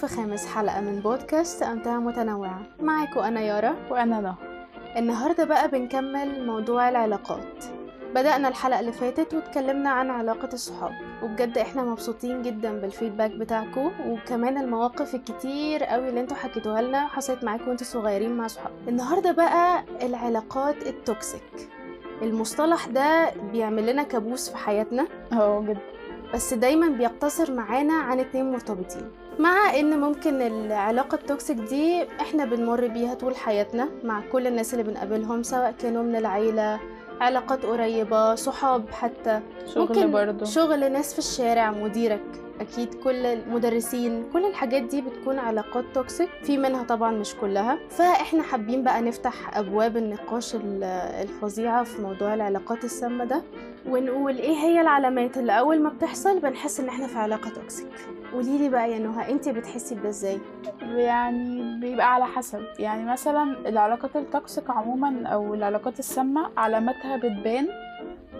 في خامس حلقة من بودكاست أمتعة متنوعة. معاكم أنا يارا وأنا نهى النهاردة بقى بنكمل موضوع العلاقات. بدأنا الحلقة اللي فاتت واتكلمنا عن علاقة الصحاب وبجد إحنا مبسوطين جدا بال feedback بتاعكم وكمان المواقف الكتير قوي اللي أنتوا حكيتوها لنا حصلت معاكم وانتوا صغيرين مع صحاب. النهاردة بقى العلاقات ال toxic المصطلح ده بيعمل لنا كابوس في حياتنا. آه جدا بس دايما بيقتصر معانا عن اتنين مرتبطين. مع إن ممكن العلاقة ال toxic دي إحنا بنمر بيها طول حياتنا مع كل الناس اللي بنقابلهم سواء كانوا من العيلة علاقات قريبة صحاب حتى. شغل ممكن برضو شغل ناس في الشارع مديرك أكيد كل المدرسين كل الحاجات دي بتكون علاقات toxic في منها طبعا مش كلها. فإحنا حابين بقى نفتح أبواب النقاش ال- الفظيعة في موضوع العلاقات السامة ده ونقول إيه هي العلامات اللي أول ما بتحصل بنحس إن إحنا في علاقة toxic قوليلي بقى يا نهى انت بتحسي بده إزاي يعني بيبقى على حسب يعني مثلا العلاقات ال toxic عموما أو العلاقات السامة علاماتها بتبان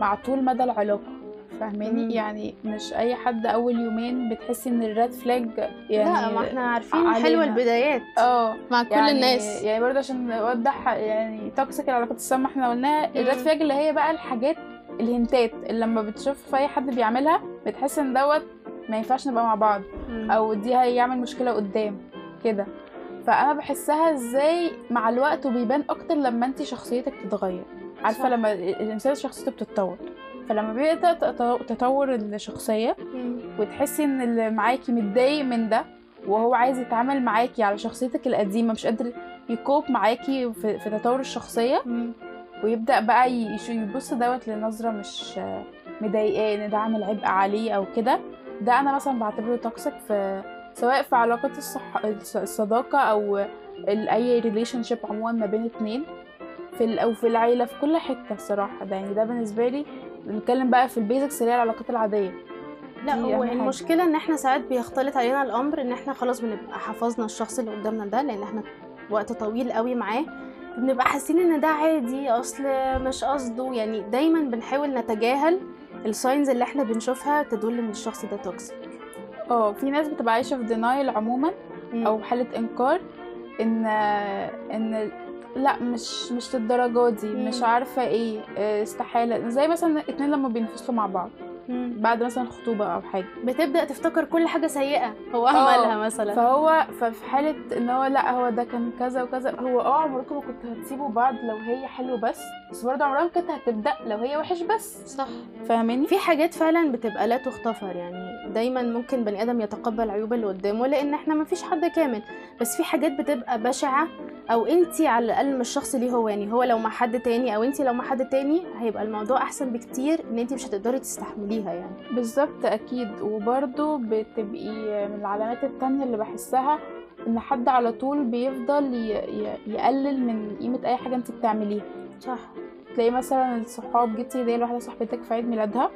مع طول مدى العلاقة مم. فاهماني يعني مش أي حد أول يومين بتحسي إن ال red flag يعني لا ما إحنا عارفين علينا. حلوة البدايات آه مع كل يعني الناس يعني برضه عشان نوضح يعني toxic العلاقات السامة إحنا قلناها. ال red flag اللي هي بقى الحاجات الهنتات اللي لما بتشوف في أي حد بيعملها بتحس إن دوت ما ينفعش نبقى مع بعض مم. أو دي هيعمل مشكلة قدام كده فأنا بحسها إزاي مع الوقت وبيبان أكتر لما انت شخصيتك تتغير عارفة. لما الإنسان شخصيته بتتطور فلما بيبدأ تط- تطور الشخصية. وتحسي إن اللي معاكي متضايق من ده وهو عايز يتعامل معاكي على شخصيتك القديمة مش قادر يكوب معاكي في, في تطور الشخصية مم. ويبدأ بقى يبص دوت لنظرة مش مضايقاه إن ده عامل عبء عليه أو كده ده أنا مثلا بعتبره toxic في سواء في علاقات الصح... الص- الصداقة أو أي relationship عموما ما بين اتنين. في ال... أو في العيلة في كل حتة الصراحة. ده يعني ده بالنسبة لي بنتكلم بقى في ال basics اللي هي العلاقات العادية. لا هو. المشكلة إن إحنا ساعات بيختلط علينا الأمر إن إحنا خلاص بنبقى حفظنا الشخص اللي قدامنا ده لأن إحنا وقت طويل قوي معاه. بنبقى حاسين إن ده عادي أصل مش قصده. يعني دايما بنحاول نتجاهل ال signs اللي إحنا بنشوفها تدل إن الشخص ده toxic آه في ناس بتبقى عايشة في denial عموما أو حالة إنكار إن إن لأ مش مش للدرجة دي. مش عارفة إيه آه، استحالة. زي مثلا اتنين لما بينفصلوا مع بعض. مم. بعد مثلا خطوبة أو حاجة. بتبدأ تفتكر كل حاجة سيئة. هو عملها مثلا. فهو ففي حالة إن هو لأ هو ده كان كذا وكذا. هو آه عمركم ما كنتوا هتسيبوا بعض لو هي حلو بس بس برضه عمرها ما كانت هتبدأ لو هي وحش بس. صح. فاهماني؟ في حاجات فعلا بتبقى لا تغتفر يعني دايما ممكن بني آدم يتقبل عيوب اللي قدامه لأن إحنا ما فيش حد كامل. بس في حاجات بتبقى بشعة أو انتي على الأقل مش الشخص ليه هو يعني هو لو مع حد تاني أو انتي لو مع حد تاني هيبقى الموضوع أحسن بكتير إن انتي مش هتقدري تستحمليها يعني. بالظبط أكيد. وبرضه بتبقي من العلامات التانية اللي بحسها إن حد على طول بيفضل. يقلل من قيمة أي حاجة أنت بتعمليها. صح. تلاقي مثلا الصحاب جبتي هدية لواحدة صاحبتك في عيد ميلادها؟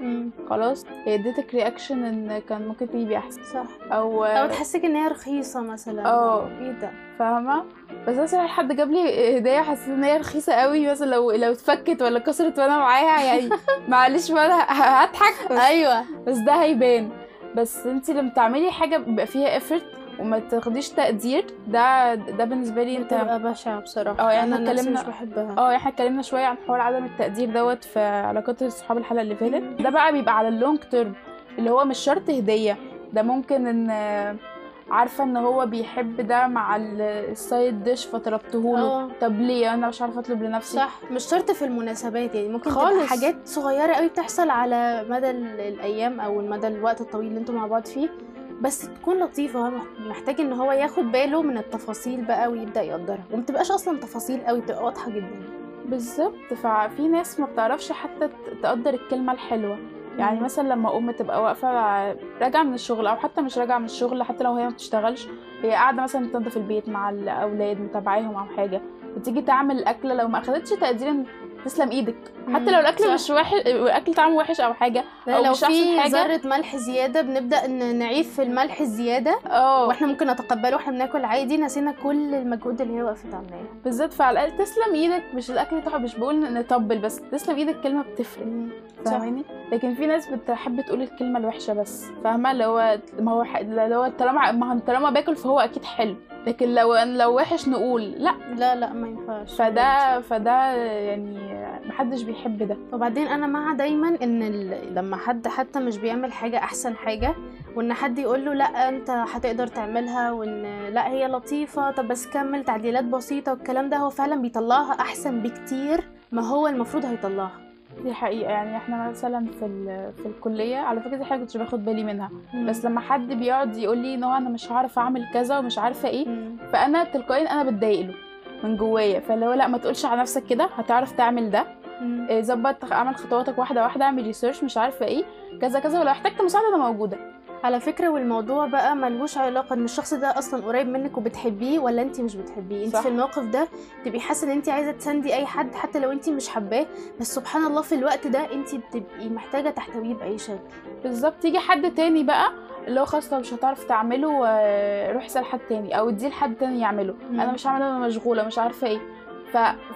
خلاص. هي اديتك reaction إن كان ممكن تجيبي احسن صح. أو أو تحسك إن هي رخيصة مثلا. آه. إيه ده؟ فاهمة؟ بس مثلا حد جاب لي هدية حسيت إن هي رخيصة قوي مثلا لو لو اتفكت ولا كسرت وأنا معاها يعني معلش وأنا هضحك. أيوه. بس ده هيبان. بس انت لما تعملي حاجة بيبقى فيها effort وما تاخديش تقدير. ده ده بالنسبة لي انت بتبقى بشعة بصراحة. آه، يعني نفسي اتكلمنا- مش بحبها. آه إحنا اتكلمنا شوية عن حوار عدم التقدير دوت في علاقات الصحاب الحلقة اللي فاتت. ده بقى بيبقى على ال long term اللي هو مش شرط هدية. ده ممكن ان عارفة ان هو بيحب ده مع ال- ال side dish فطلبته له آه. طب ليه؟ أنا مش عارفة اطلب لنفسي. صح. مش شرط في المناسبات يعني ممكن تبقى خالص. حاجات صغيرة قوي بتحصل على مدى ال- الأيام أو مدى الوقت الطويل اللي أنتوا مع بعض فيه. بس تكون مح- محتاج إن هو ياخد باله من التفاصيل بقى ويبدأ يقدرها. ومتبقاش أصلا تفاصيل قوي بتبقى واضحة جدا. بالظبط. ففي ناس ما بتعرفش حتى تقدر الكلمة الحلوة. يعني. مثلا لما أم تبقى واقفة راجعة من الشغل أو حتى مش راجعة من الشغل حتى لو هي ما بتشتغلش هي قاعدة مثلا تنظف البيت مع الأولاد متابعاهم أو حاجة وتيجي تعمل الاكله لو ما أخدتش تقدير تسلم إيدك. حتى لو الأكل صح. مش وحش الأكل طعمه وحش أو حاجة لا أو لو مش في حاجة. ذرة ملح زيادة بنبدأ ن- نعيب في الملح الزيادة آه. وإحنا ممكن نتقبله وإحنا بناكل عادي نسينا كل المجهود اللي هي وقفت عاملاه بالذات فعلى الأقل تسلم إيدك. مش الأكل طعم مش بقول نطبل بس تسلم إيدك كلمة بتفرق. فاهماني؟ لكن في ناس بتحب تقول الكلمة الوحشة بس. فاهمة؟ اللي هو ما هو اللي هو طالما ما طالما باكل فهو أكيد حلو. لكن لو لو وحش نقول لا. لا لا ما ينفعش. فده فده يعني محدش بيحب ده. وبعدين أنا مع دايما إن ال... لما حد حتى مش بيعمل حاجة أحسن حاجة وإن حد يقول له لا أنت هتقدر تعملها وإن لا هي لطيفة طب بس كمل تعديلات بسيطة والكلام ده هو فعلا بيطلعها أحسن بكتير ما هو المفروض هيطلعها. دي حقيقة. يعني إحنا مثلا في في الكلية على فكرة دي حاجة كنتش باخد بالي منها. بس لما حد بيقعد يقول لي ان هو أنا مش هعرف أعمل كذا ومش عارفة إيه مم. فأنا تلقائيا أنا بتضايق له من جوايا. فاللي هو لأ ما تقولش على نفسك كده هتعرف تعمل ده. مم. إيه، ظبط اعمل خطواتك واحدة واحدة اعمل ريسيرش مش عارفة إيه كذا كذا ولو احتجت مساعدة أنا موجودة. على فكرة والموضوع بقى ملهوش علاقة إن الشخص ده أصلا قريب منك وبتحبيه ولا انت مش بتحبيه انت. في الموقف ده تبقي حاسة إن انت عايزة تساندي أي حد حتى لو انت مش حباه بس سبحان الله في الوقت ده انت بتبقي محتاجة تحتويه بأي شكل بالظبط يجي حد تاني بقى اللي هو خلاص لو مش هتعرف تعمله آه، روح اسأل حد تاني أو اديه لحد تاني يعمله مم. أنا مش هعمله أنا مشغولة مش عارفة إيه.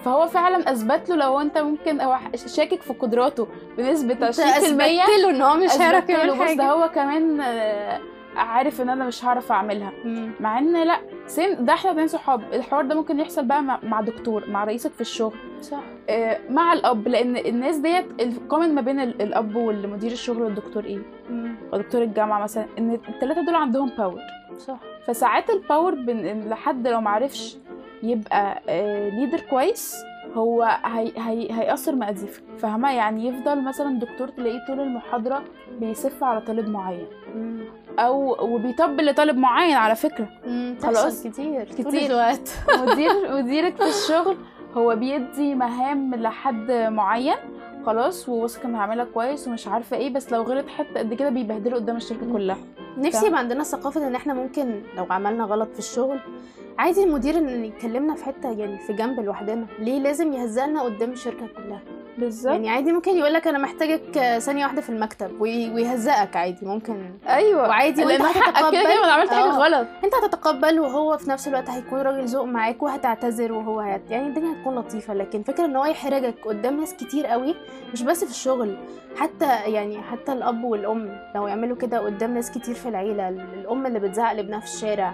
فهو فعلا أثبت له لو أنت ممكن هو شاكك في قدراته بنسبة 20% اثبت له إن هو مش هيعرف يعمل بص ده حاجة. هو كمان آه، عارف إن أنا مش هعرف أعملها. مم. مع إن لأ same ده إحنا اتنين صحاب الحوار ده ممكن يحصل بقى مع, مع دكتور مع رئيسك في الشغل. صح. آه، مع الأب. لأن الناس ديت ال common ما بين ال- الأب والمدير الشغل والدكتور إيه؟ مم. ودكتور الجامعة مثلا. إن الثلاثه دول عندهم power صح. فساعات ال power بن... لحد لو معرفش يبقى leader كويس هو هي... هي... هيأثر فاهمة يعني يفضل مثلا دكتور تلاقيه طول المحاضرة بيسف على طالب معين. أو وبيطبل لطالب معين على فكرة مم. خلاص. كتير كتير. الوقت مدير مديرك في الشغل هو بيدي مهام لحد معين خلاص وواثق إنه هيعملها كويس ومش عارفة إيه بس لو غلط حتة قد كده بيبهدله قدام الشركة كلها نفسي. يبقى عندنا ثقافة إن إحنا ممكن لو عملنا غلط في الشغل عادي المدير إن يكلمنا في حتة يعني في جنب لوحدنا ليه لازم يهزقنا قدام الشركة كلها بالظبط. يعني عادي ممكن يقولك أنا محتاجك ثانية واحدة في المكتب وي- ويهزقك عادي ممكن. أيوه. وعادي لأن هتتقبل كده كده أنا عملت حاجة آه. غلط. أنت هتتقبل وهو في نفس الوقت هيكون راجل ذوق معاك وهتعتذر وهو هت... يعني الدنيا هتكون لطيفة. لكن فكرة إن هو يحرجك قدام ناس كتير قوي مش بس في الشغل حتى يعني حتى الأب والأم لو يعملوا كده قدام ناس كتير في العيلة الأم اللي بتزعق لابنها في الشارع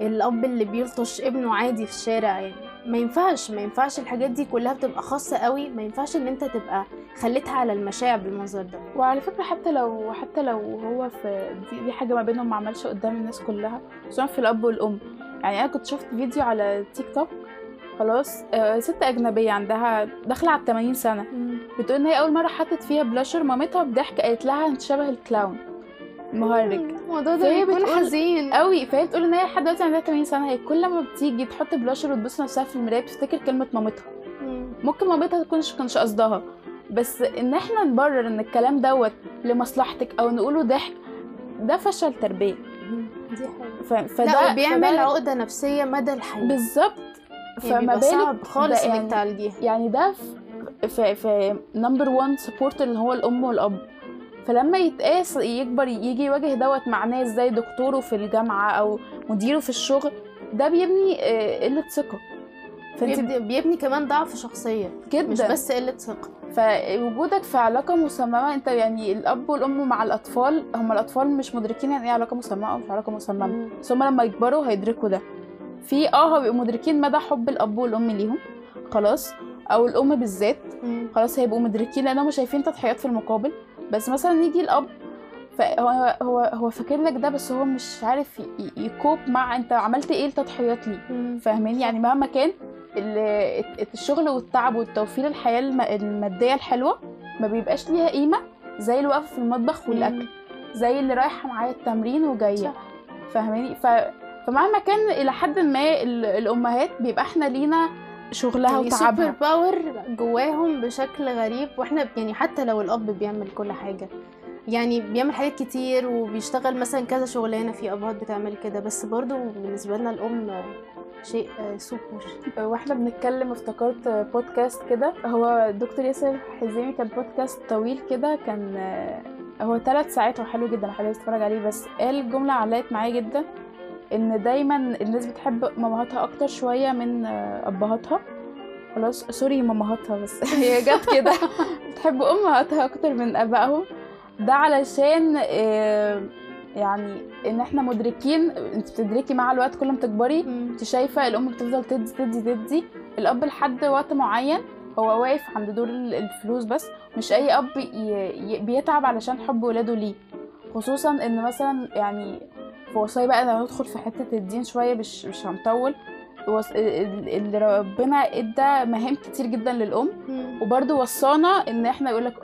الأب اللي بيلطش ابنه عادي في الشارع يعني ما ينفعش ما ينفعش الحاجات دي كلها بتبقى خاصة قوي ما ينفعش إن أنت تبقى خليتها على المشاعر بالمنظر ده. وعلى فكرة حتى لو حتى لو هو في دي, دي حاجة ما بينهم ما عملش قدام الناس كلها خصوصا في الأب والأم. يعني أنا كنت شفت فيديو على تيك توك خلاص آه ست أجنبية عندها داخلة على 80 سنة. بتقول إن هي أول مرة حطت فيها بلاشر مامتها بضحك قالت لها أنت شبه ال clown. المهرج الموضوع ده بيكون حزين. قوي. فهي بتقول إن هي لحد دلوقتي عندها 80 سنة. هي كل ما بتيجي تحط بلاشر وتبص نفسها في المراية بتفتكر كلمة مامتها. مم. ممكن مامتها تكونش كانش قصدها. بس إن إحنا نبرر إن الكلام دوت لمصلحتك أو نقوله ضحك ده فشل تربية. دي حاجة ف... فده لا وبيعمل فده- عقدة نفسية مدى الحياة. بالظبط. يعني فما بالك صعب خالص ده إنك يعني- تعالجيها. يعني ده في في, في number 1 support اللي هو الأم والأب. فلما يتقاس يكبر يجي يواجه دوت مع ناس زي دكتوره في الجامعة أو مديره في الشغل ده بيبني آه، قلة ثقة. فانت بيبني, بيبني كمان ضعف شخصية جدا. مش بس قلة ثقة. فوجودك في علاقة مسممة انت يعني الأب والأم مع الأطفال هم الأطفال مش مدركين يعني إيه علاقة مسممة أو مش علاقة مسممة بس هم لما يكبروا هيدركوا ده. في آه هيبقوا مدركين مدى حب الأب والأم ليهم خلاص أو الأم بالذات. خلاص هيبقوا مدركين لأنهم شايفين تضحيات في المقابل. بس مثلا يجي الأب فهو هو هو فاكر لك ده بس هو مش عارف يكوب مع أنت عملت إيه لتضحيات ليه. فاهمين يعني مهما كان ال- الشغل والتعب والتوفير الحياة الم- المادية الحلوة ما بيبقاش ليها قيمة زي الوقفة في المطبخ والأكل زي اللي رايحة معايا التمرين وجاية صح. فاهماني ف... فمهما كان إلى حد ما ال- الأمهات بيبقى إحنا لينا شغلها يعني سوبر وتعبها power جواهم بشكل غريب وإحنا يعني حتى لو الأب بيعمل كل حاجة يعني بيعمل حاجات كتير وبيشتغل مثلا كذا شغلانة في أبهات بتعمل كده بس برضو بالنسبة لنا الأم شيء آه، سوبر وإحنا بنتكلم افتكرت بودكاست كده هو دكتور ياسر حزيمي كان بودكاست طويل كده كان هو ثلاث ساعات وحلو جدا حلو تتفرج عليه بس قال جملة علقت معايا جدا. إن دايما الناس بتحب مامهاتها أكتر شوية من أبهاتها. خلاص سوري مامهاتها بس. هي جت كده. بتحب أمهاتها أكتر من أبائهم. ده علشان آه، يعني إن إحنا مدركين أنت بتدركي مع الوقت كل ما تكبري أنت شايفة الأم بتفضل تدي تدي تدي. الأب لحد وقت معين هو واقف عند دور الفلوس بس. مش أي أب بيتعب علشان حب ولاده ليه. خصوصا إن مثلا يعني وصايا بقى لما ندخل في حتة الدين شوية مش مش هنطول. اللي ربنا إدى مهام كتير جدا للأم. وبرده وصانا إن إحنا يقول لك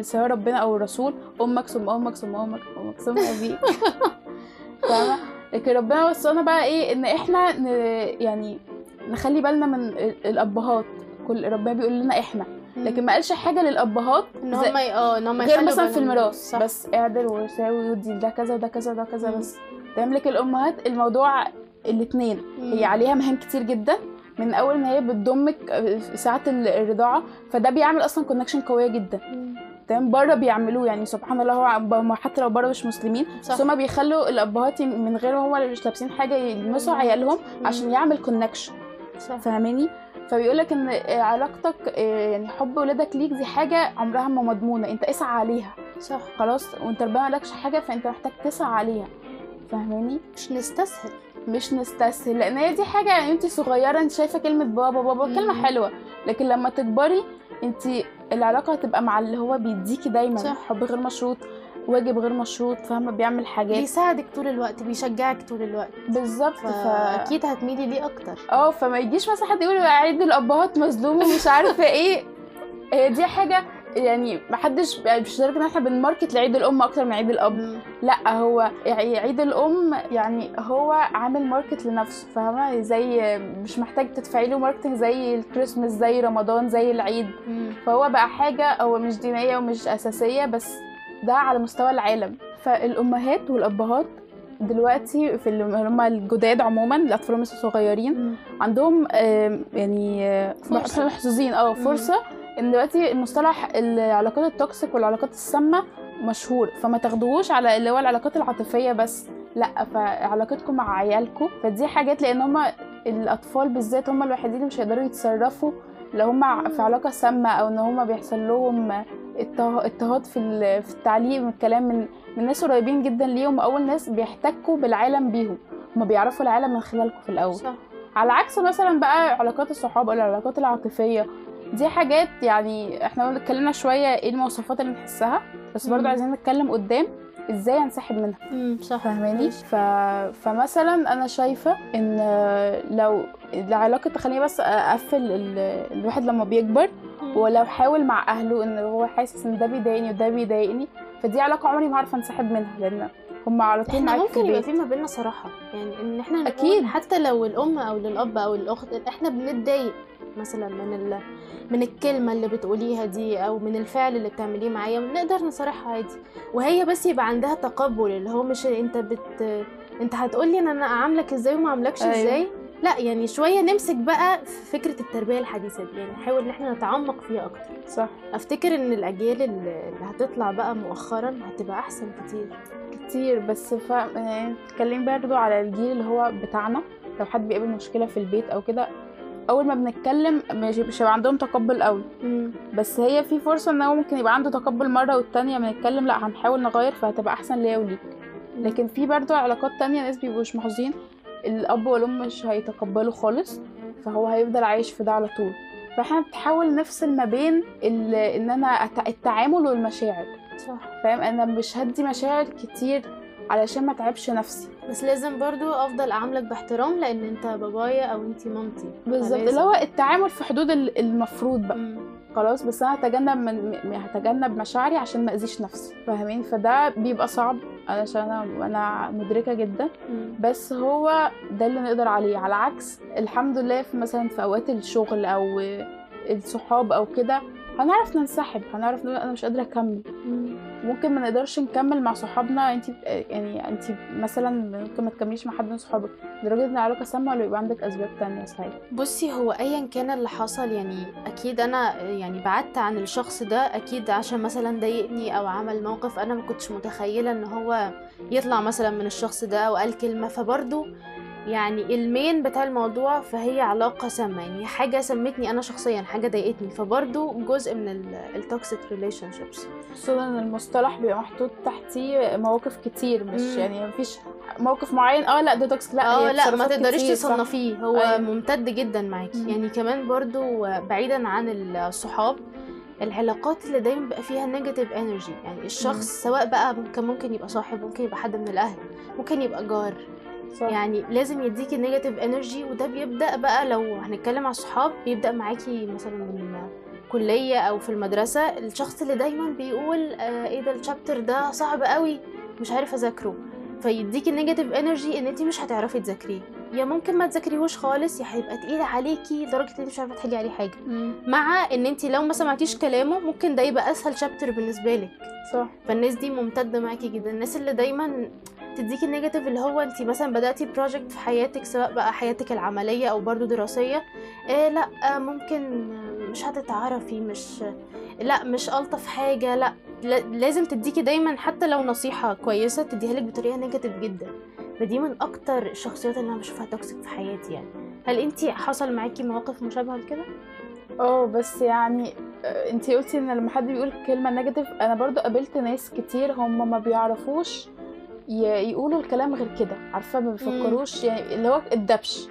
سواء ربنا أو الرسول أمك ثم أمك ثم أمك أمك ثم أبيك. فاهمة؟ لكن ربنا وصانا بقى إيه؟ إن إحنا ن... يعني نخلي بالنا من الأبهات. كل ربنا بيقول لنا إحنا. لكن ما قالش حاجة للأبهات إن هم آه إن هم غير مثلا في الميراث بس اعدل وساوي ودي ده كذا وده كذا وده كذا بس. تملك الأمهات الموضوع الاثنين هي عليها مهام كتير جدا. من أول ان هي بتضمك ساعة الرضاعة فده بيعمل أصلا كونكشن قوية جدا. تمام؟ بره بيعملوه يعني. سبحان الله هو حتى لو بره مش مسلمين بس هما بيخلوا الأبهات من غير ما هما مش لابسين حاجة يلمسوا عيالهم عشان يعمل كونكشن فاهماني؟ فبيقول لك إن علاقتك يعني حب ولادك ليك دي حاجة عمرها ما مضمونة أنت اسعى عليها. صح. خلاص وأنت ربنا مالكش حاجة فأنت محتاج تسعى عليها. فاهماني؟ مش نستسهل. مش نستسهل لأن هي دي حاجة يعني أنت صغيرة أنت شايفة كلمة بابا بابا مم. كلمه حلوة لكن لما تكبري أنت العلاقة هتبقى مع اللي هو بيديكي دايما صح. حب غير مشروط. واجب غير مشروط فاهمة؟ بيعمل حاجات. بيساعدك طول الوقت بيشجعك طول الوقت. بالظبط فاكيد ف... هتميلي ليه أكتر. آه فما يجيش مثلا حد يقول عيد الأبهات مظلوم ومش عارفة إيه. هي دي حاجة يعني محدش مش لدرجه إن إحنا بن market لعيد الأم أكتر من عيد الأب. مم. لا هو يعني عيد الأم يعني هو عامل market لنفسه فاهمة؟ زي مش محتاج تدفعي له marketing زي الكريسماس زي رمضان زي العيد. مم. فهو بقى حاجة هو مش دينية ومش أساسية بس ده على مستوى العالم. فالأمهات والأبهات دلوقتي في اللي هم الجداد عموما الأطفال لسه صغيرين عندهم يعني محظوظين. آه فرصة إن دلوقتي مصطلح العلاقات التوكسيك والعلاقات السامة مشهور. فما تاخدوهوش على اللي هو العلاقات العاطفية بس لأ فعلاقتكم مع عيالكم. فدي حاجات لأن هم الأطفال بالذات هم الوحيدين اللي مش هيقدروا يتصرفوا لو هم في علاقة سامة أو إن هم بيحصل لهم اضطهاد في في التعليم والكلام من من ناس قريبين جدا ليهم أول ناس بيحتكوا بالعالم بيهم. هم بيعرفوا العالم من خلالكم في الأول. صح. على عكس مثلا بقى علاقات الصحاب أو العلاقات العاطفية دي حاجات يعني إحنا اتكلمنا شوية إيه المواصفات اللي نحسها بس برضو عايزين نتكلم قدام إزاي انسحب منها. امم صح. فاهماني؟ ف... فمثلا أنا شايفة إن لو العلاقة تخليني بس أقفل ال... الواحد لما بيكبر ولو حاول مع أهله إن هو حاسس إن ده بيضايقني وده بيضايقني فدي علاقة عمري ما هعرف أنسحب منها لأن هم على طول إحنا ممكن يبقى في ما بيننا صراحة يعني إن إحنا أكيد. حتى لو الأم أو للأب أو الأخت إحنا بنتضايق مثلا من ال... من الكلمة اللي بتقوليها دي أو من الفعل اللي بتعمليه معايا نقدر نصارحها عادي. وهي بس يبقى عندها تقبل اللي هو مش أنت بت أنت هتقولي إن أنا أعاملك إزاي وما أعاملكش أيوة. إزاي؟ لا يعني شوية نمسك بقى في فكرة التربية الحديثة دي يعني نحاول إن إحنا نتعمق فيها أكتر. صح. أفتكر إن الأجيال اللي هتطلع بقى مؤخرا هتبقى أحسن كتير. كتير بس ف يعني اتكلم برضو على الجيل اللي هو بتاعنا. لو حد بيقابل مشكلة في البيت أو كده أول ما بنتكلم مش هيبقى عندهم تقبل قوي. بس هي في فرصة إن هو ممكن يبقى عنده تقبل مرة والتانية بنتكلم لأ هنحاول نغير فهتبقى أحسن ليا وليك. لكن في برضو علاقات تانية ناس بيبقوا مش محظوظين الأب والأم مش هيتقبلوا خالص فهو هيفضل عايش في ده على طول. فإحنا بنحاول نفصل ما بين إن أنا التعامل والمشاعر. صح. فاهم؟ أنا مش هدي مشاعر كتير علشان ما تعبش نفسي. بس لازم برضو أفضل أعاملك باحترام لأن أنت بابايا أو انت مامتي. بالظبط. اللي هو التعامل في حدود المفروض بقى. م. خلاص بس أنا هتجنب من هتجنب مشاعري عشان ما أذيش نفسي فاهمين؟ فده بيبقى صعب علشان أنا أنا مدركة جدا. بس هو ده اللي نقدر عليه. على عكس الحمد لله في مثلا في أوقات الشغل أو الصحاب أو كده هنعرف ننسحب هنعرف نقول أنا مش قادرة أكمل. ممكن ما نقدرش نكمل مع صحابنا انت يعني انت مثلا ممكن ما تكمليش مع حد من صحابك. لدرجة إن العلاقه سامة ولا يبقى عندك أسباب تانية صحيح بصي هو ايا كان اللي حصل يعني أكيد أنا يعني بعدت عن الشخص ده أكيد عشان مثلا ضايقني أو عمل موقف أنا ما كنتش متخيلة إن هو يطلع مثلا من الشخص ده أو قال كلمة. فبرضه يعني ال main بتاع الموضوع فهي علاقة سامة يعني حاجة سمتني أنا شخصيا حاجة ضايقتني فبرضه جزء من ال toxic relationships خصوصا إن المصطلح بيبقى محطوط تحتيه مواقف كتير مش مم. يعني مفيش موقف معين آه لا ده toxic لا آه لا ما تقدريش. تصنفيه هو أيوة. ممتد جدا معاكي مم. يعني كمان برضو بعيدا عن الصحاب العلاقات اللي دايما بيبقى فيها negative energy يعني الشخص مم. سواء بقى ممكن ممكن يبقى صاحب ممكن يبقى حد من الأهل ممكن يبقى جار صح. يعني لازم يديكي negative energy وده بيبدأ بقى لو هنتكلم على الصحاب بيبدأ معاكي مثلا من كليه أو في المدرسة. الشخص اللي دايما بيقول آه إيه ده ال chapter ده صعب قوي مش عارف أذاكره. فيديكي negative energy إن انت مش هتعرفي تذاكريه. يا ممكن ما تذاكريهوش خالص يا هيبقى تقيل عليكي لدرجة إن انت مش عارفة تحلي عليه حاجة. مم. مع إن انت لو ما سمعتيش كلامه ممكن ده يبقى أسهل chapter بالنسبة لك. صح. فالناس دي ممتدة معاكي جدا. الناس اللي دايما تديكي ال negative اللي هو انت مثلا بدأتي project في حياتك سواء بقى حياتك العملية أو برضو دراسية إيه لأ آه، ممكن مش هتتعرفي مش لأ مش ألطف حاجة لأ لا- لازم تديكي دايما حتى لو نصيحة كويسة تديها لك بطريقة negative جدا. فدي من أكتر الشخصيات اللي أنا بشوفها toxic في حياتي يعني. هل انت حصل معاكي مواقف مشابهة لكده؟ آه بس يعني آه، انتي قلتي إن لما حد بيقول كلمة نيجاتيف أنا برضو قابلت ناس كتير هم ما بيعرفوش يقولوا الكلام غير كده عارفة؟ ما بيفكروش يعني اللي هو الدبش.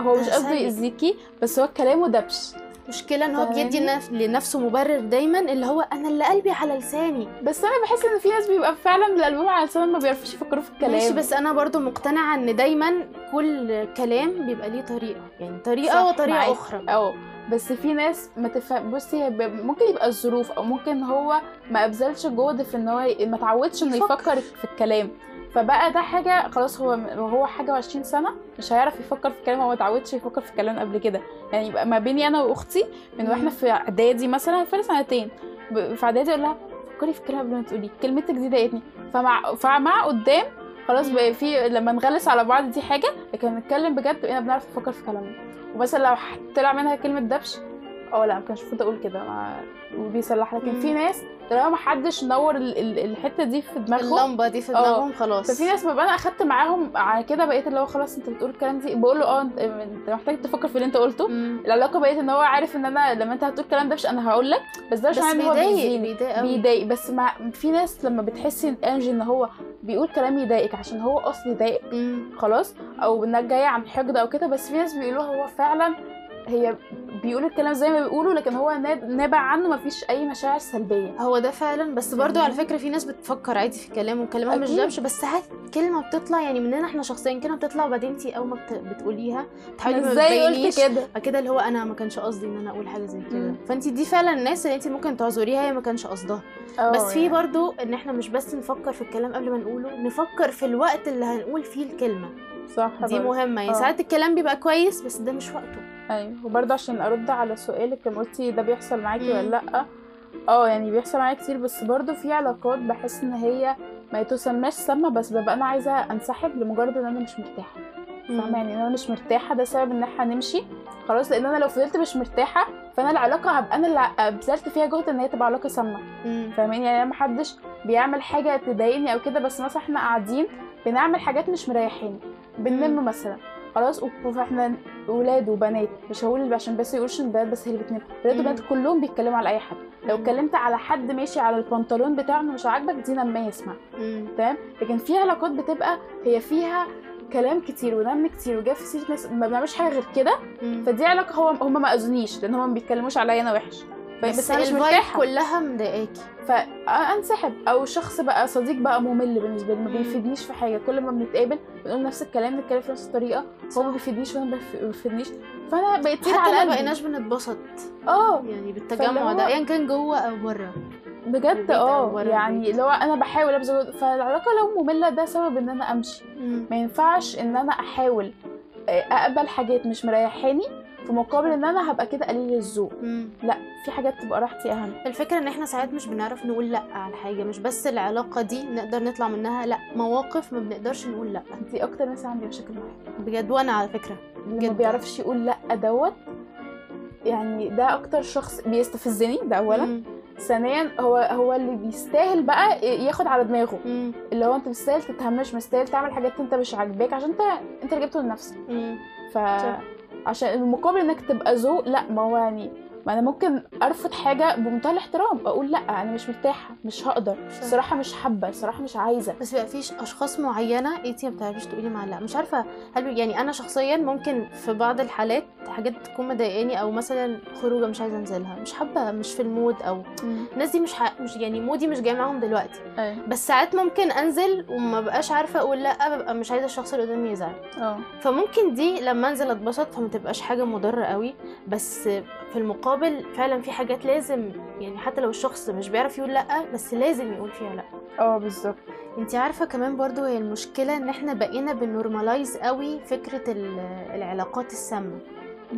هو مش قصده. يأذيكي بس هو كلامه دبش. مشكلة إن هو؟ بيدي لنف- لنفسه مبرر دايما اللي هو أنا اللي قلبي على لساني. بس أنا بحس إن في ناس بيبقى فعلا الالبوم على لسانهم ما بيعرفوش يفكروا في الكلام. ماشي بس أنا برضو مقتنعة إن دايما كل كلام بيبقى ليه طريقة. يعني طريقة وطريقة. أخرى. آه بس في ناس ما تفهم بصي ممكن يبقى الظروف أو ممكن هو ما أبذلش جهد في إن هو ما تعودش إنه يفكر. في الكلام فبقى ده حاجة خلاص هو وهو حاجة و20 سنة مش هيعرف يفكر في الكلام هو ما اتعودش يفكر في الكلام قبل كده يعني يبقى ما بيني أنا وأختي من وإحنا. في إعدادي مثلا فرق سنتين في إعدادي أقول لها فكري في الكلام قبل ما تقولي كلمتك دي ضايقتني فمع فمع قدام خلاص. بقى في لما نغلس على بعض دي حاجة لكن نتكلم بجد بقينا بنعرف نفكر في كلامنا ومثلا لو طلع منها كلمة دبش آه لا ما كانش المفروض أقول كده ما- وبيصلح لكن في. ناس طالما ما حدش نور ال- ال- الحتة دي في دماغهم اللمبة دي في آه. دماغهم خلاص ففي ناس ببقى أنا أخدت معاهم على كده بقيت اللي هو خلاص أنت بتقول الكلام دي بقول له آه أنت محتاج تفكر في اللي أنت قلته مم. العلاقة بقيت إن هو عارف إن أنا لما أنت هتقول كلام دبش أنا هقول لك بس ده مش معناه إن هو بيضايق بيضايق بيضايق بس مع في ناس لما بتحسي انرجي إن هو بيقول كلام يضايقك عشان هو اصلي يضايقك مم. خلاص أو إنك جاية عن حقد أو كده بس في ناس بيقولوا هو فعلا هي بيقولوا الكلام زي ما بيقولوا لكن هو ناب- نابع عنه مفيش أي مشاعر سلبية هو ده فعلا بس برضو على؟ فكرة في ناس بتفكر عادي في الكلام وكلامها مش. دبش بس ساعات كلمة بتطلع يعني مننا إحنا شخصيا كلمة بتطلع وبعدين انت أول ما بت- بتقوليها بتحاولي ما إزاي قلت تبينيش كده كده اللي هو أنا ما كانش قصدي إن أنا أقول حاجة زي كده. فانت دي فعلا الناس اللي انت ممكن تعذريها هي ما كانش قصدها بس في برضو إن إحنا مش بس نفكر في الكلام قبل ما نقوله نفكر في الوقت اللي هنقول فيه الكلمة صح دي برضه. مهمة يعني آه. ساعات الكلام بيبقى كويس بس ده مش وقته أيوه. وبرضه عشان أرد على سؤالك لما قلتي ده بيحصل معاكي. ولا لأ؟ آه يعني بيحصل معايا كتير بس برضه في علاقات بحس إن هي ما تسماش سامة بس ببقى أنا عايزة أنسحب لمجرد إن أنا مش مرتاحة. فاهمة؟ يعني إن أنا مش مرتاحة ده سبب إن إحنا نمشي. خلاص لأن أنا لو فضلت مش مرتاحة فأنا العلاقة هبقى أنا اللي بذلت فيها جهد إن هي تبقى علاقة سامة. فاهماني؟ يعني ما حدش بيعمل حاجة تضايقني أو كده بس مثلا إحنا قاعدين بنعمل حاجات مش مريحين بننم مثلا. خلاص فاحنا ولاد وبنات مش هقول عشان بس يقولش إن البنات بس هي اللي بتنم ولاد. وبنات كلهم بيتكلموا على أي حد لو. اتكلمت على حد ماشي على البنطلون بتاعه مش عاجبك دي نماه يسمع. تمام لكن في علاقات بتبقى هي فيها كلام كتير ونم كتير وجاب في سيره ناس ما بنعملش حاجة غير كده. فدي علاقة هو هم ما أذونيش لأن هم ما بيتكلموش عليا أنا وحش بس, بس أنا مش مرتاحة. كلها مضايقاكي. فانسحب أو شخص بقى صديق بقى ممل بالنسبة لي ما. بيفيدنيش في حاجة. كل ما بنتقابل بنقول نفس الكلام نتكلم في نفس الطريقة هو ما بيفيدنيش وأنا ما بيف- ما بيفيدنيش. فأنا بقيت تقيل حتى على ما بقيناش بنتبسط. آه. يعني بالتجمع ده ايا كان جوه أو بره. بجد؟ آه. يعني. لو أنا بحاول أبذل فالعلاقة لو مملة ده سبب إن أنا أمشي. ما ينفعش إن أنا أحاول آه، أقبل حاجات مش مريحاني. في مقابل إن أنا هبقى كده قليل الذوق. لا في حاجات تبقى راحتي أهم الفكرة إن إحنا ساعات مش بنعرف نقول لأ على حاجة مش بس العلاقة دي نقدر نطلع منها لأ مواقف ما بنقدرش نقول لأ دي أكتر ناس عندي مشاكل معاها بجد وأنا على فكرة اللي ما. بيعرفش يقول لأ دوت يعني ده أكتر شخص بيستفزني ده اولا مم. ثانيا هو هو اللي بيستاهل بقى ياخد على دماغه مم. اللي هو أنت بتستاهل تتهمش مستاهل تعمل حاجات أنت مش عاجباك عشان أنت أنت اللي جبته لنفسك. ف. عشان المقابل إنك تبقى ذوق لأ ما هو يعني ما أنا ممكن أرفض حاجة بمنتهى الاحترام أقول لأ أنا مش مرتاحة مش هقدر. الصراحه مش حابة الصراحه مش عايزة. بس بقى فيش أشخاص معينة انت ما بتعرفيش تقولي معاها لأ. مش عارفة هل يعني أنا شخصيا ممكن في بعض الحالات حاجات تكون مضايقاني أو مثلا خروجة مش عايزة أنزلها. مش حابة مش في المود أو الناس دي مش ح... مش يعني مودي مش جاي معاهم دلوقتي. أيوه. بس ساعات ممكن أنزل وما بقاش عارفة أقول لأ ببقى مش عايزة الشخص اللي قدامي يزعل. آه. فممكن دي لما أنزل أتبسط فما تبقاش حاجة مضرة قوي. بس في المقابل فعلا في حاجات لازم يعني حتى لو الشخص مش بيعرف يقول لأ بس لازم يقول فيها لأ. آه بالظبط. أنت عارفة كمان برضو هي المشكلة إن إحنا بقينا بن normalize قوي فكرة ال- العلاقات السامة.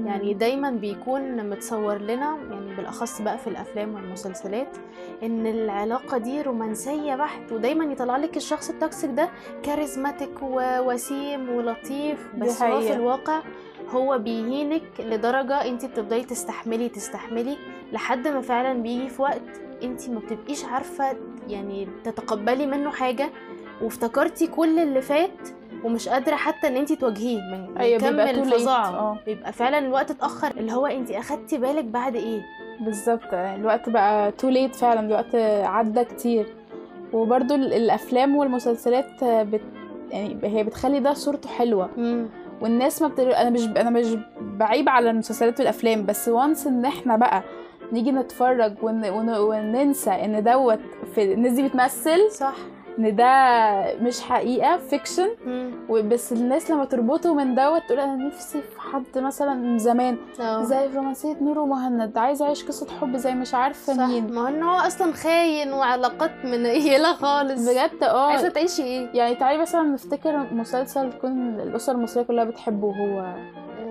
يعني دايما بيكون متصور لنا يعني بالأخص بقى في الأفلام والمسلسلات إن العلاقة دي رومانسية بحت ودايما يطلع لك الشخص ال toxic ده charismatic ووسيم ولطيف بس هو في. الواقع هو بيهينك لدرجة انت بتفضلي تستحملي تستحملي لحد ما فعلا بيجي في وقت انت ما بتبقيش عارفة يعني تتقبلي منه حاجة وافتكرتي كل اللي فات ومش قادرة حتى ان انت تواجهيه من أيوة، كم. الفظاعه آه. بيبقى فعلا الوقت اتأخر. اللي هو انت أخدتي بالك بعد إيه؟ بالظبط. الوقت بقى تو ليت فعلا. الوقت عدى كتير. ال- الأفلام والمسلسلات بت يعني هي بتخلي ده صورته حلوة. امم والناس ما بتر... أنا مش أنا مش بعيب على المسلسلات والأفلام بس once إن إحنا بقى نيجي نتفرج ون... ون... وننسى إن دوت في الناس دي بتمثل صح. إن ده مش حقيقة fiction وبس الناس لما تربطه من دوت تقول أنا نفسي في حد مثلا من زمان آه. زي في رومانسية نور ومهند عايزة أعيش قصة حب زي مش عارفة صح. مين. ما هو إن هو أصلا خاين وعلاقات منيله خالص. بجد؟ آه. عايزة تعيشي إيه؟ يعني تعالي مثلا نفتكر مسلسل تكون الأسرة المصرية كلها بتحبه هو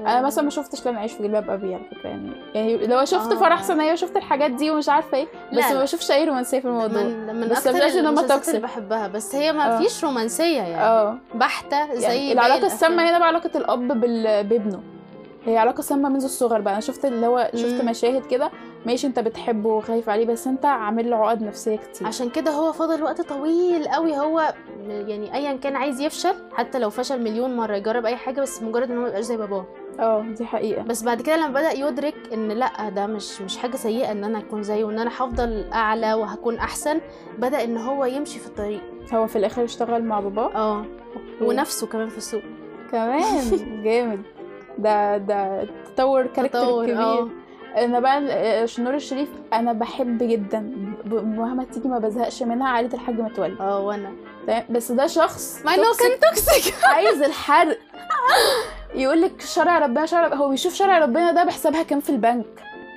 أنا مثلا ما شفتش لن أعيش في جلباب أبي على فكرة يعني يعني لو شفت آه. فرح ثانية وشفت الحاجات دي ومش عارفة إيه بس لا، ما. بشوفش أي رومانسية في الموضوع من من بس أكتر المسلسلات اللي. بحبها بس هي ما آه. فيش رومانسية يعني آه بحتة زي يعني باقي العلاقة السامة الأفلام. هنا بقى علاقة الأب بال... بابنه هي علاقة سامة منذ الصغر بقى أنا شفت اللي هو شفت مم. مشاهد كده ماشي أنت بتحبه وخايف عليه بس أنت عامل له عقد نفسية كتير عشان كده هو فضل وقت طويل قوي هو يعني ايا كان عايز يفشل حتى لو فشل مليون مرة يجرب أي حاجة بس مجرد إن هو ميبقاش زي باباه آه دي حقيقة. بس بعد كده لما بدأ يدرك إن لأ ده مش مش حاجة سيئة إن أنا أكون زيه وإن أنا هفضل أعلى وهكون أحسن بدأ إن هو يمشي في الطريق. هو في الآخر اشتغل مع باباه آه ونفسه كمان في السوق. كمان؟ جامد. ده ده تطور character تطور، كبير. آه. أنا بقى آه، نور الشريف أنا بحب جدا. مهما تيجي ما بزهقش منها عائله الحاج متولي. آه وأنا؟ بس ده شخص مع إنه كان toxic عايز الحرق. يقول لك شرع ربنا شرع. هو بيشوف شرع ربنا ده بحسابها كام في البنك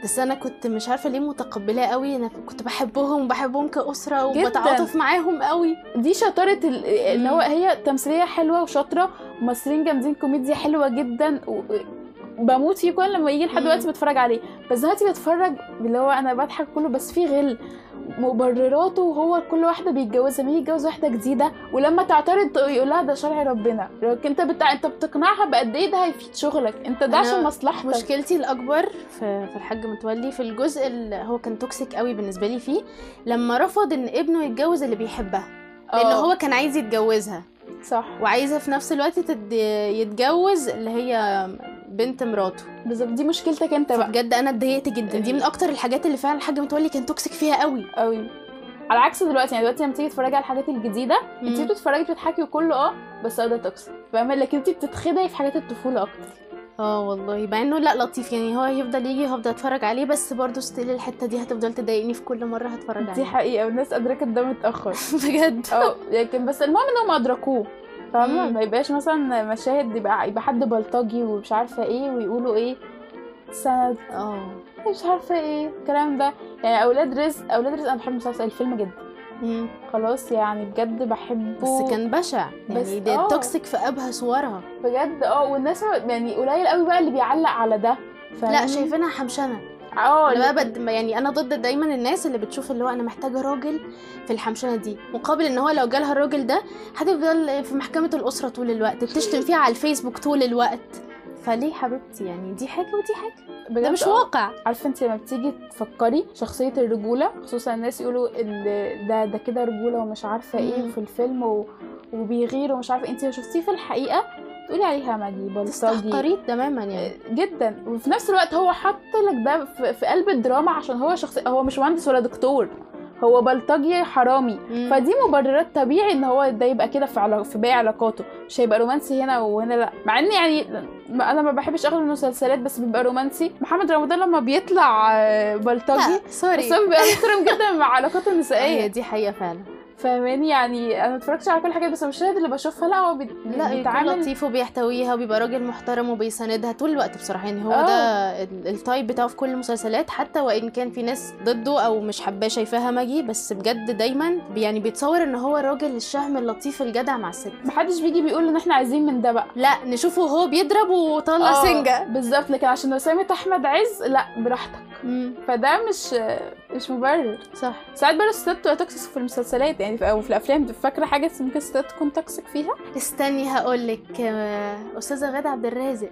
بس أنا كنت مش عارفة ليه متقبلاه قوي أنا كنت بحبهم وبحبهم كأسرة. وبتعاطف معاهم قوي دي شطارة ال- ان مم. هو هي تمثيلية حلوة وشاطرة ممثلين جامدين كوميديا حلوة جدا و... بموت فيه كل لما يجي لحد. دلوقتي بتفرج عليه. بس دلوقتي بتفرج اللي هو أنا بضحك كله بس في غل مبرراته وهو كل واحدة بيتجوزها مين يتجوز واحدة جديدة ولما تعترض يقول لها ده شرع ربنا. أنت بتاع أنت بتقنعها بقد إيه ده هيفيد شغلك؟ أنت ده عشان مصلحتك. مشكلتي الأكبر في في الحاج متولي في الجزء اللي هو كان toxic قوي بالنسبة لي فيه لما رفض إن ابنه يتجوز اللي بيحبها لأن آه، هو كان عايز يتجوزها. صح. وعايزة في نفس الوقت. يتجوز اللي هي بنت مراته. بالظبط. دي مشكلتك انت بقى. بجد أنا اتضايقت جدا. دي من أكتر الحاجات اللي فعلا الحاج متولي كان toxic فيها قوي. قوي. على عكس دلوقتي يعني دلوقتي لما تيجي تتفرجي على الحاجات الجديدة انت. بتتفرجي بتضحكي وكله آه بس ده toxic فاهمة؟ لكن انت بتتخدعي في حاجات الطفولة أكتر. آه والله. مع إنه لا لطيف. يعني هو هيفضل يجي وهفضل أتفرج عليه بس برضه still الحتة دي هتفضل تضايقني في كل مرة هتفرج دي عليه حقيقة. والناس أدركت ده متأخر. بجد؟ آه لكن بس المهم انهم أدركوه. فاهمة. ما يبقاش مثلا مشاهد يبقى يبقى حد بلطجي ومش عارفة إيه ويقولوا إيه سند. آه. مش عارفة إيه الكلام ده. يعني أولاد رزق أولاد رزق أنا بحب مسلسل الفيلم جدا. مم. خلاص يعني بجد بحبه. بس كان بشع. بس يعني ده آه. toxic في أبهى صورها. بجد آه والناس يعني قليل قوي بقى اللي بيعلق على ده. لا؟ شايفينها حمشنة. آه أنا بقى بد... يعني أنا ضد دايما الناس اللي بتشوف اللي هو أنا محتاجة راجل في الحمشنة دي مقابل إن هو لو جالها الراجل ده هتفضل في محكمة الأسرة طول الوقت بتشتم فيها على الفيسبوك طول الوقت. فليه حبيبتي؟ يعني دي حاجة ودي حاجة. ده بجد مش آه. واقع. عارفة انت لما بتيجي تفكري شخصية الرجولة خصوصا الناس يقولوا ال- ده ده كده رجولة ومش عارفة إيه. في الفيلم و... وبيغير ومش عارفة انت لو شفتيه في الحقيقة تقولي عليها همجي بلطجي. تستحقريه تماما يعني. جدا. وفي نفس الوقت هو حط لك ده في, قلب الدراما عشان هو شخص هو مش مهندس ولا دكتور. هو بلطجي حرامي. مم. فدي مبررات طبيعي إن هو ده يبقى كده في علا... في باقي علاقاته. مش هيبقى رومانسي هنا وهنا لأ. مع إن يعني ما- أنا ما بحبش أغلب المسلسلات بس بيبقى رومانسي. محمد رمضان لما بيطلع آه، بلطجي بس سوري هو بيبقى محترم جدا مع علاقاته النسائية. دي حقيقة فعلا. فاهماني؟ يعني أنا ما اتفرجتش على كل حاجة بس المشاهد اللي بشوفها لا هو بي... لا بيتعامل لطيف وبيحتويها وبيبقى راجل محترم وبيساندها طول الوقت بصراحة. يعني هو آه. ده ال- type بتاعه في كل المسلسلات حتى وإن كان في ناس ضده أو مش حباه شايفاها همجي بس بجد دايما يعني بيتصور إن هو الراجل الشهم اللطيف الجدع مع الست. محدش بيجي بيقول إن إحنا عايزين من ده بقى. لا نشوفه وهو بيضرب وطلع آه، سنجة. بالظبط. لكن عشان رسامة أحمد عز لا براحتك. فده مش مش مبرر. صح. ساعات برضه الستات بتبقى toxic في المسلسلات يعني أو في الأفلام. فاكرة حاجة ممكن الستات تكون toxic فيها؟ استني هقولك آه، أستاذة غادة عبد الرازق.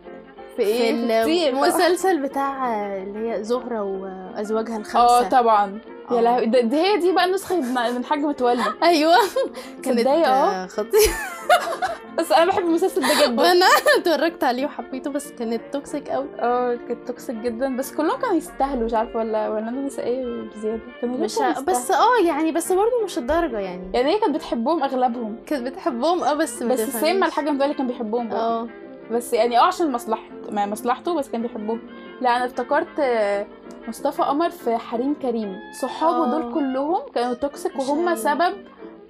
في إيه؟ في بقى. المسلسل بتاع آه، اللي هي زهرة وأزواجها آه الخمسه طبعا. يا آه. لهوي ده- دي هي دي بقى النسخه من من حاج متولي. أيوه. كانت آه. خطيرة. بس أنا بحب المسلسل ده جدا. وأنا اتفرجت عليه وحبيته بس كانت toxic قوي آه كانت toxic جدا. بس كلهم كانوا يستاهلوا مش عارفة ولا ولا أنا نسائيه بزيادة. كانوا مش ع- بس آه يعني بس برضه مش الدرجة يعني. يعني هي كانت بتحبهم أغلبهم. كانت بتحبهم آه بس بس. سيما الحاج متولي كان بيحبهم. آه. بس يعني آه عشان مصلحته مصلحته بس كان بيحبهم. لا أنا افتكرت آه، مصطفى قمر في حريم كريم صحابه آه. دول كلهم كانوا توكسيك وهم. سبب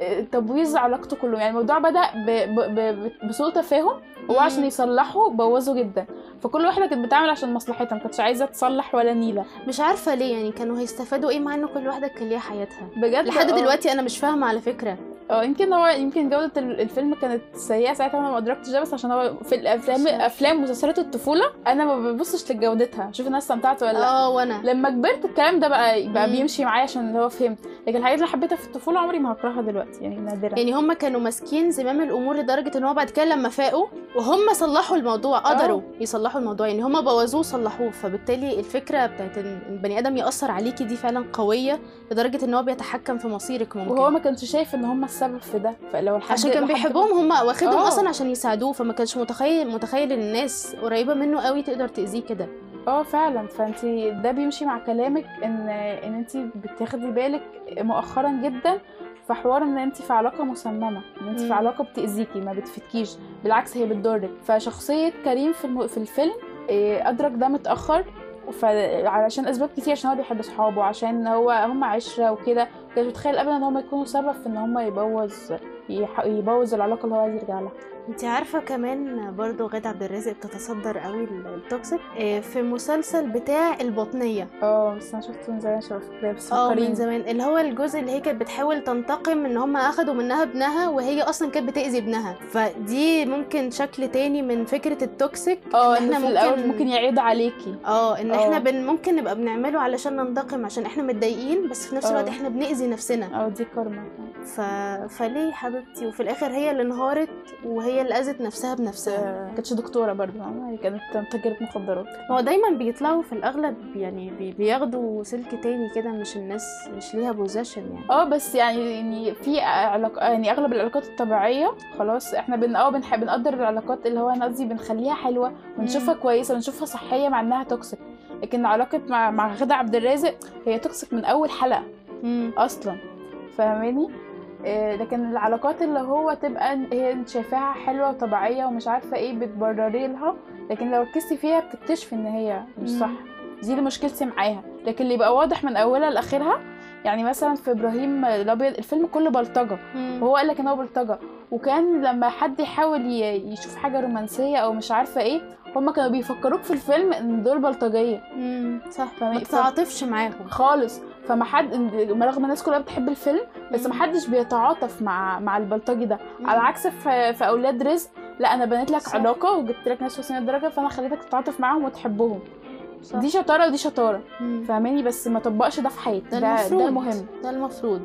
آه، تبويظ علاقته كلهم يعني الموضوع بدأ ب- ب- ب- بسوء تفاهم وهو عشان. يصلحوا بوظوا جدا فكل واحدة كانت بتعمل عشان مصلحتها ما كانتش عايزة تصلح ولا نيلة مش عارفة ليه يعني كانوا هيستفادوا إيه مع ان كل واحدة كان ليها حياتها بجد لحد آه. دلوقتي أنا مش فاهمة على فكرة آه يمكن هو يمكن جودة ال- الفيلم كانت سيئة ساعتها أنا ما أدركتش ده بس عشان هو في الافلام. أفلام مسلسلات الطفولة أنا ما ببصش لجودتها. شوف الناس استمتعت ولا لأ. آه وأنا. لما كبرت الكلام ده بقى بقى مم. بيمشي معايا عشان اللي هو فهمت. لكن الحاجات اللي حبيتها في الطفولة عمري ما هكرهها دلوقتي يعني نادرا. يعني هم كانوا ماسكين زمام الأمور لدرجة إن هو بعد كده لما فاقوا وهم صلحوا الموضوع قدروا يصلحوا الموضوع. يعني هم بوظوه وصلحوه. فبالتالي الفكرة بتاعت إن البني آدم يأثر عليكي دي فعلا قوية لدرجة إن هو بيتحكم في مصيرك ممكن. وهو ما كانش شايف إن هم السبب في ده. فلو الحد عشان كان بيحبهم هم واخدهم آه. أصلا عشان يساعدوه فما كانش متخيل متخيل إن الناس قريبة منه قوي تقدر تأذيه كده. آه فعلا. فأنت ده بيمشي مع كلامك ان إن أنت بتاخدي بالك مؤخرا جدا في حوار إن أنت في علاقة مسممة إن أنت في. علاقة بتأذيكي ما بتفيدكيش بالعكس هي بتضرك. فشخصية كريم في الم... في الفيلم إيه، أدرك ده متأخر فعلشان أسباب كتير عشان هو بيحب أصحابه عشان هو هم عشرة وكده كانش متخيل ابدا إن هم يكونوا سبب في إن هم يبوظ. يبوظ العلاقة اللي هو عايز يرجع لها انت عارفة كمان برضو غادة عبد الرازق بتتصدر قوي ال- ال toxic إيه، في مسلسل بتاع البطنية. آه بس أنا شفته من زمان فاكراه بس آه. من زمان. اللي هو الجزء اللي هي كانت بتحاول تنتقم ان هم اخدوا منها ابنها وهي أصلا كانت بتأذي ابنها. فدي ممكن شكل تاني من فكرة ال toxic آه إحنا في الأول ممكن- ممكن يعيد عليكي. آه إن آه. إحنا بن ممكن نبقى بنعمله علشان ننتقم عشان إحنا متضايقين بس في نفس آه. الوقت إحنا بنأذي نفسنا. آه دي كارما. ف... فليه حبيبتي؟ وفي الآخر هي اللي انهارت وهي اللي أذت نفسها بنفسها. كانتش دكتورة برضه هي كانت تاجرة مخدرات. هو دايما بيطلعوا في الأغلب يعني بي... بياخدوا سلك تاني كده مش الناس مش ليها position يعني. آه بس يعني يعني في علاقة يعني أغلب العلاقات الطبيعية خلاص إحنا بن آه بنحب بنقدر العلاقات اللي هو أنا قصدي بنخليها حلوة ونشوفها مم. كويسة ونشوفها صحية مع إنها toxic لكن علاقة مع مع غادة عبد الرازق هي توكسيك من أول حلقة مم. أصلا. فاهماني؟ لكن العلاقات اللي هو تبقى هي انت شايفاها حلوة وطبيعية ومش عارفة إيه بتبرري لها. لكن لو ركزتي فيها بتكتشفي إن هي مش. صح. دي اللي مشكلتي معاها. لكن اللي يبقى واضح من أولها لآخرها يعني مثلا في إبراهيم الأبيض الفيلم كله بلطجة. وهو قال لك إن هو بلطجة. وكان لما حد يحاول يشوف حاجة رومانسية أو مش عارفة إيه هما كانوا بيفكروك في الفيلم إن دول بلطجية مم. صح ما تتعاطفش معاهم خالص فما حد رغم الناس كلها بتحب الفيلم بس. ما حدش بيتعاطف مع مع البلطجي ده مم. على عكس في, في أولاد رزق لا أنا بنيت لك صح. علاقة وجبت لك ناس وسيم الدرجة فأنا خليتك تتعاطف معاهم وتحبهم صح دي شطارة ودي شطارة. فاهماني بس ما طبقش ده في حياتي ده ده ده مهم ده المفروض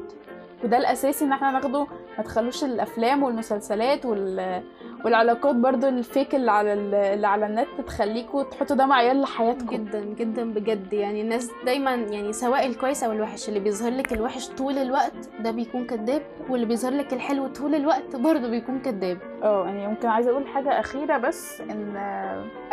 وده الاساسي إن إحنا ناخده ما تخلوش الأفلام والمسلسلات وال... والعلاقات برضو الفيك اللي على ال- اللي على النت تخليكوا تحطوا ده معيار لحياتكم. جدا جدا بجد. يعني الناس دايما يعني سواء الكويس أو الوحش اللي بيظهر لك الوحش طول الوقت ده بيكون كذاب واللي بيظهر لك الحلو طول الوقت برضه بيكون كذاب. آه يعني ممكن عايزة أقول حاجة أخيرة بس إن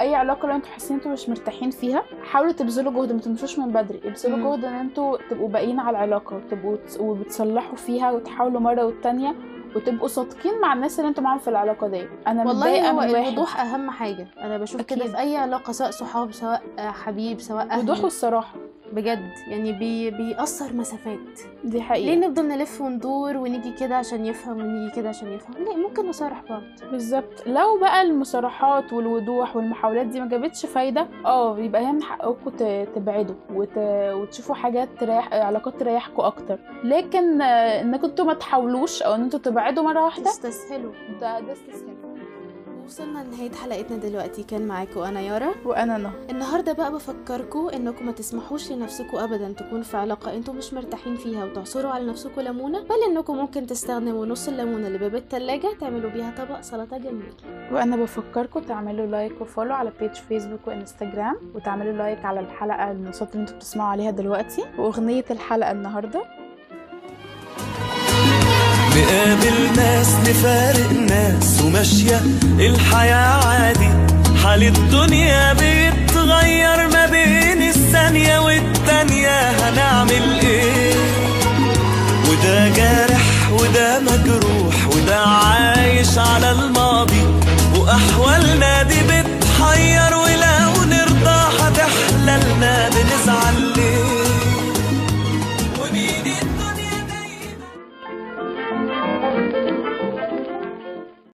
أي علاقة لو أنتوا حاسين أنتوا مش مرتاحين فيها حاولوا تبذلوا جهد ما تمشوش من بدري. ابذلوا. جهد إن أنتوا تبقوا باقيين على العلاقة وتبقوا وبتصلحوا فيها وتحاولوا مرة والتانية وتبقوا صادقين مع الناس اللي أنتوا معاهم في العلاقة دي. أنا والله هو الوضوح أهم حاجة. أنا بشوف كده. في أي علاقة سواء صحاب سواء حبيب سواء أهل. وضوح والصراحه بجد يعني بي بيأثر مسافات. دي ليه حقيقه نفضل نلف وندور ونيجي كده عشان يفهم ونيجي كده عشان يفهم؟ لا ممكن نصارح بعض. بالظبط. لو بقى المصارحات والوضوح والمحاولات دي ما جابتش فايدة آه يبقى هي من حقكم تبعدوا وت... وتشوفوا حاجات تريح علاقات تريحكم أكتر. لكن آه، انكم أنتوا ما تحاولوش أو إن أنتوا تبعدوا مرة واحدة تستسهلوا. ده ده استسهال. وصلنا لنهاية حلقتنا دلوقتي. كان معاكم أنا يارا. وأنا نهى. النهاردة بقى بفكركم إنكم ما تسمحوش لنفسكم أبدا تكونوا في علاقة أنتم مش مرتاحين فيها وتعصروا على نفسكم ليمونة بل إنكم ممكن تستخدموا نص الليمونة اللي باب التلاجة تعملوا بيها طبق سلطة جميل وأنا بفكركم تعملوا like و follow على page فيسبوك وإنستجرام وتعملوا like على الحلقة الصوت اللي أنتوا بتسمعوا عليها دلوقتي. وأغنية الحلقة النهارده نقابل ناس نفارق ناس وماشية الحياة عادي. حال الدنيا بيتغير ما بين الثانية والتانية هنعمل إيه؟ وده جارح وده مجروح وده عايش على الماضي وأحوالنا دي بتحير